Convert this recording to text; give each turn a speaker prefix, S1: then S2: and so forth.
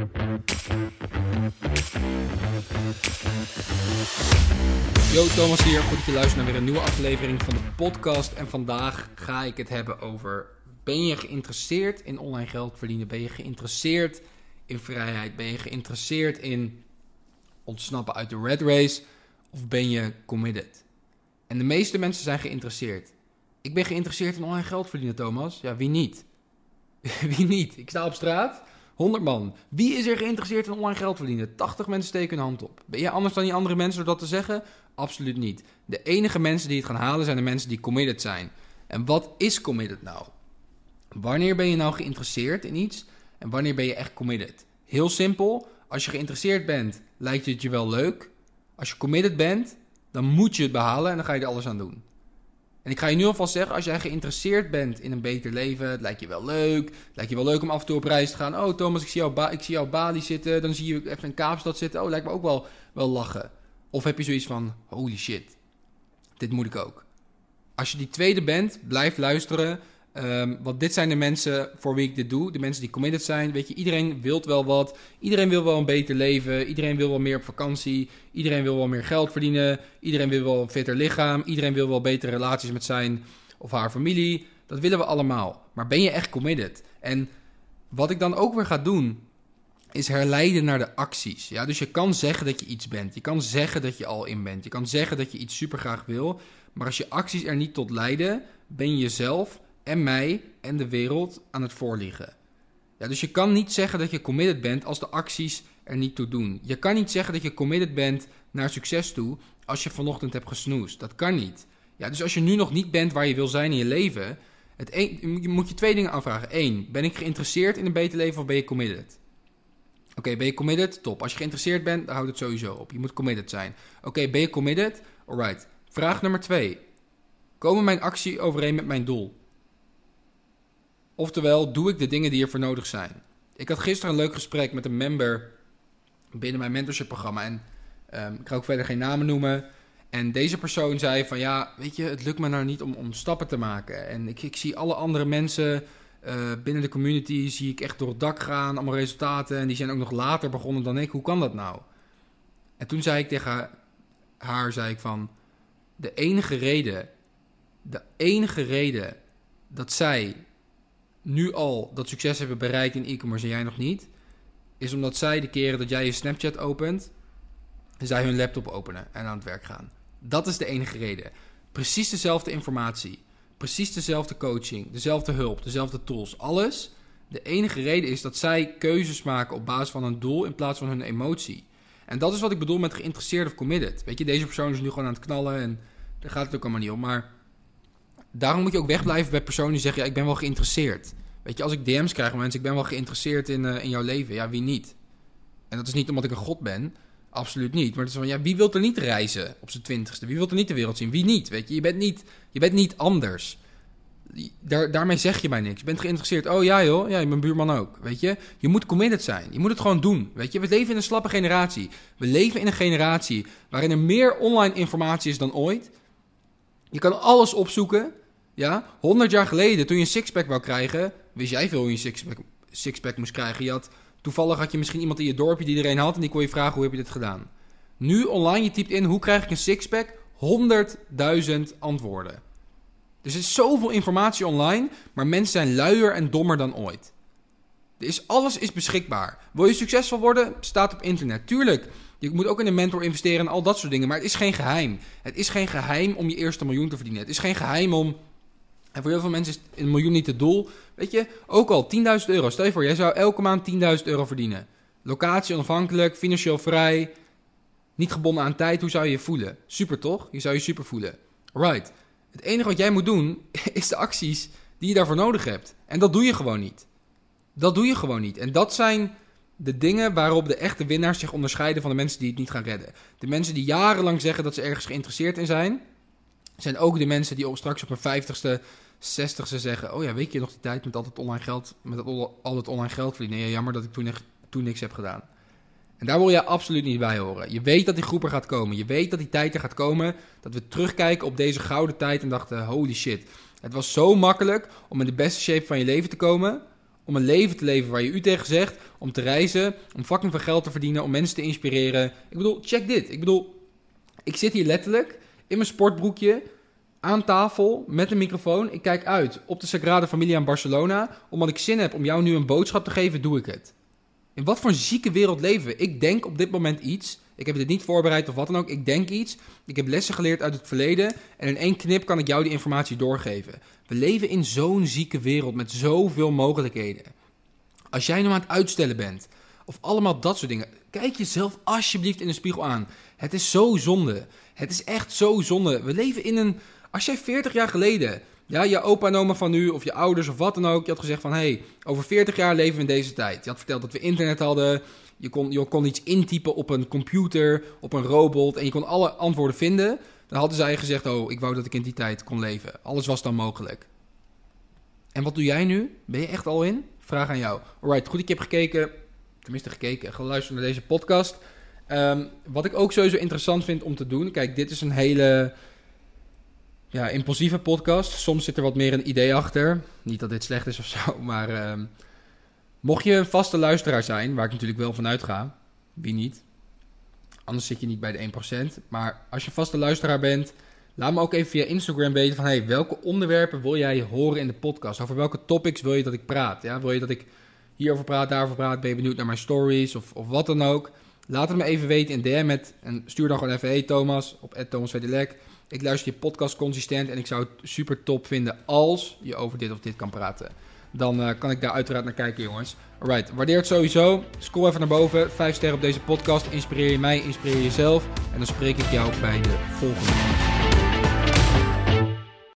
S1: Yo, Thomas hier. Goed dat je luistert naar weer een nieuwe aflevering van de podcast. En vandaag ga ik het hebben over... Ben je geïnteresseerd in online geld verdienen? Ben je geïnteresseerd in vrijheid? Ben je geïnteresseerd in ontsnappen uit de red race? Of ben je committed? En de meeste mensen zijn geïnteresseerd. Ik ben geïnteresseerd in online geld verdienen, Thomas. Ja, wie niet? wie niet? Ik sta op straat, 100 man. Wie is er geïnteresseerd in online geld verdienen? 80 mensen steken hun hand op. Ben je anders dan die andere mensen door dat te zeggen? Absoluut niet. De enige mensen die het gaan halen zijn de mensen die committed zijn. En wat is committed nou? Wanneer ben je nou geïnteresseerd in iets en wanneer ben je echt committed? Heel simpel. Als je geïnteresseerd bent, lijkt het je wel leuk. Als je committed bent, dan moet je het behalen en dan ga je er alles aan doen. En ik ga je nu alvast zeggen, als jij geïnteresseerd bent in een beter leven, het lijkt je wel leuk, lijkt je wel leuk om af en toe op reis te gaan. Oh Thomas, ik zie jou, ba ik zie Bali zitten, dan zie je even een Kaapstad zitten. Oh, lijkt me ook wel, wel lachen. Of heb je zoiets van, holy shit, dit moet ik ook. Als je die tweede bent, blijf luisteren. Um, want dit zijn de mensen voor wie ik dit doe. De mensen die committed zijn. Weet je, iedereen wil wel wat. Iedereen wil wel een beter leven. Iedereen wil wel meer op vakantie. Iedereen wil wel meer geld verdienen. Iedereen wil wel een fitter lichaam. Iedereen wil wel betere relaties met zijn of haar familie. Dat willen we allemaal. Maar ben je echt committed? En wat ik dan ook weer ga doen, is herleiden naar de acties. Ja, dus je kan zeggen dat je iets bent. Je kan zeggen dat je al in bent. Je kan zeggen dat je iets super graag wil. Maar als je acties er niet tot leiden, ben je jezelf en mij en de wereld aan het voorliegen. Ja, dus je kan niet zeggen dat je committed bent als de acties er niet toe doen. Je kan niet zeggen dat je committed bent naar succes toe als je vanochtend hebt gesnoest. Dat kan niet. Ja, dus als je nu nog niet bent waar je wil zijn in je leven, het moet je twee dingen afvragen. Eén, ben ik geïnteresseerd in een beter leven of ben je committed? Oké, ben je committed? Top. Als je geïnteresseerd bent, dan houdt het sowieso op. Je moet committed zijn. Oké, ben je committed? Alright. Vraag nummer twee. Komen mijn actie overeen met mijn doel? Oftewel, doe ik de dingen die ervoor nodig zijn? Ik had gisteren een leuk gesprek met een member binnen mijn mentorship programma. En um, ik ga ook verder geen namen noemen. En deze persoon zei van ja, weet je, het lukt me nou niet om, stappen te maken. En ik, ik zie alle andere mensen uh, binnen de community, zie ik echt door het dak gaan, allemaal resultaten. En die zijn ook nog later begonnen dan ik. Hoe kan dat nou? En toen zei ik tegen haar, zei ik van, de enige reden, de enige reden dat zij nu al dat succes hebben bereikt in e-commerce en jij nog niet, is omdat zij de keren dat jij je Snapchat opent, zij hun laptop openen en aan het werk gaan. Dat is de enige reden. Precies dezelfde informatie, precies dezelfde coaching, dezelfde hulp, dezelfde tools, alles. De enige reden is dat zij keuzes maken op basis van een doel in plaats van hun emotie. En dat is wat ik bedoel met geïnteresseerd of committed. Weet je, deze persoon is nu gewoon aan het knallen en daar gaat het ook allemaal niet om. Maar daarom moet je ook wegblijven bij personen die zeggen: ja, ik ben wel geïnteresseerd. Weet je, als ik DM's krijg van mensen, ik ben wel geïnteresseerd in, uh, in jouw leven. Ja, wie niet? En dat is niet omdat ik een god ben. Absoluut niet. Maar het is van, ja, wie wil er niet reizen op zijn twintigste? Wie wil er niet de wereld zien? Wie niet? Weet je, je bent niet, je bent niet anders. Daar, daarmee zeg je mij niks. Je bent geïnteresseerd. Oh ja joh, ja, mijn buurman ook. Weet je, je moet committed zijn. Je moet het gewoon doen. Weet je, we leven in een slappe generatie. We leven in een generatie waarin er meer online informatie is dan ooit. Je kan alles opzoeken. Ja, 100 jaar geleden, toen je een sixpack wou krijgen, wist jij veel hoe je een sixpack, sixpack moest krijgen. Je toevallig had je misschien iemand in je dorpje die iedereen had en die kon je vragen hoe heb je dit gedaan. Nu online, je typt in hoe krijg ik een sixpack, 100.000 antwoorden. Dus er is zoveel informatie online, maar mensen zijn luier en dommer dan ooit. Is, alles is beschikbaar. Wil je succesvol worden? Staat op internet. Tuurlijk, je moet ook in een mentor investeren en al dat soort dingen. Maar het is geen geheim. Het is geen geheim om je eerste miljoen te verdienen. Het is geen geheim om. En voor heel veel mensen is een miljoen niet het doel. Weet je, ook al 10.000 euro. Stel je voor, jij zou elke maand 10.000 euro verdienen. Locatie onafhankelijk, financieel vrij. Niet gebonden aan tijd. Hoe zou je je voelen? Super toch? Je zou je super voelen. Right. Het enige wat jij moet doen is de acties die je daarvoor nodig hebt. En dat doe je gewoon niet. Dat doe je gewoon niet. En dat zijn de dingen waarop de echte winnaars zich onderscheiden van de mensen die het niet gaan redden. De mensen die jarenlang zeggen dat ze ergens geïnteresseerd in zijn, zijn ook de mensen die straks op hun vijftigste, zestigste zeggen: Oh ja, weet je nog die tijd met altijd online geld, met al het online geld verdienen? Ja, jammer dat ik toen, toen niks heb gedaan. En daar wil je absoluut niet bij horen. Je weet dat die groep er gaat komen. Je weet dat die tijd er gaat komen. Dat we terugkijken op deze gouden tijd en dachten: holy shit. Het was zo makkelijk om in de beste shape van je leven te komen om een leven te leven waar je u tegen zegt, om te reizen, om fucking veel geld te verdienen, om mensen te inspireren. Ik bedoel, check dit. Ik bedoel, ik zit hier letterlijk in mijn sportbroekje aan tafel met een microfoon. Ik kijk uit op de Sagrada Familia in Barcelona. Omdat ik zin heb om jou nu een boodschap te geven, doe ik het. In wat voor een zieke wereld leven we? Ik denk op dit moment iets. Ik heb dit niet voorbereid of wat dan ook. Ik denk iets. Ik heb lessen geleerd uit het verleden. En in één knip kan ik jou die informatie doorgeven. We leven in zo'n zieke wereld met zoveel mogelijkheden. Als jij nou aan het uitstellen bent, of allemaal dat soort dingen, kijk jezelf alsjeblieft in de spiegel aan. Het is zo zonde. Het is echt zo zonde. We leven in een. Als jij 40 jaar geleden, ja, je opa en oma van nu, of je ouders of wat dan ook, je had gezegd van hé, hey, over 40 jaar leven we in deze tijd. Je had verteld dat we internet hadden. Je kon, je kon iets intypen op een computer, op een robot en je kon alle antwoorden vinden. Dan hadden zij gezegd: Oh, ik wou dat ik in die tijd kon leven. Alles was dan mogelijk. En wat doe jij nu? Ben je echt al in? Vraag aan jou. Alright, goed, ik heb gekeken, tenminste gekeken, geluisterd naar deze podcast. Um, wat ik ook sowieso interessant vind om te doen. Kijk, dit is een hele ja, impulsieve podcast. Soms zit er wat meer een idee achter. Niet dat dit slecht is of zo, maar um, mocht je een vaste luisteraar zijn, waar ik natuurlijk wel van uitga, wie niet? Anders zit je niet bij de 1%. Maar als je vaste luisteraar bent, laat me ook even via Instagram weten van hey, welke onderwerpen wil jij horen in de podcast? Over welke topics wil je dat ik praat? Ja, wil je dat ik hierover praat, daarover praat? Ben je benieuwd naar mijn stories of, of wat dan ook? Laat het me even weten in DM met, en stuur dan gewoon even hey Thomas op Thomas Ik luister je podcast consistent en ik zou het super top vinden als je over dit of dit kan praten. Dan uh, kan ik daar uiteraard naar kijken, jongens. Alright, waardeer het sowieso. Scroll even naar boven. 5 sterren op deze podcast. Inspireer je mij, inspireer jezelf. En dan spreek ik jou bij de volgende.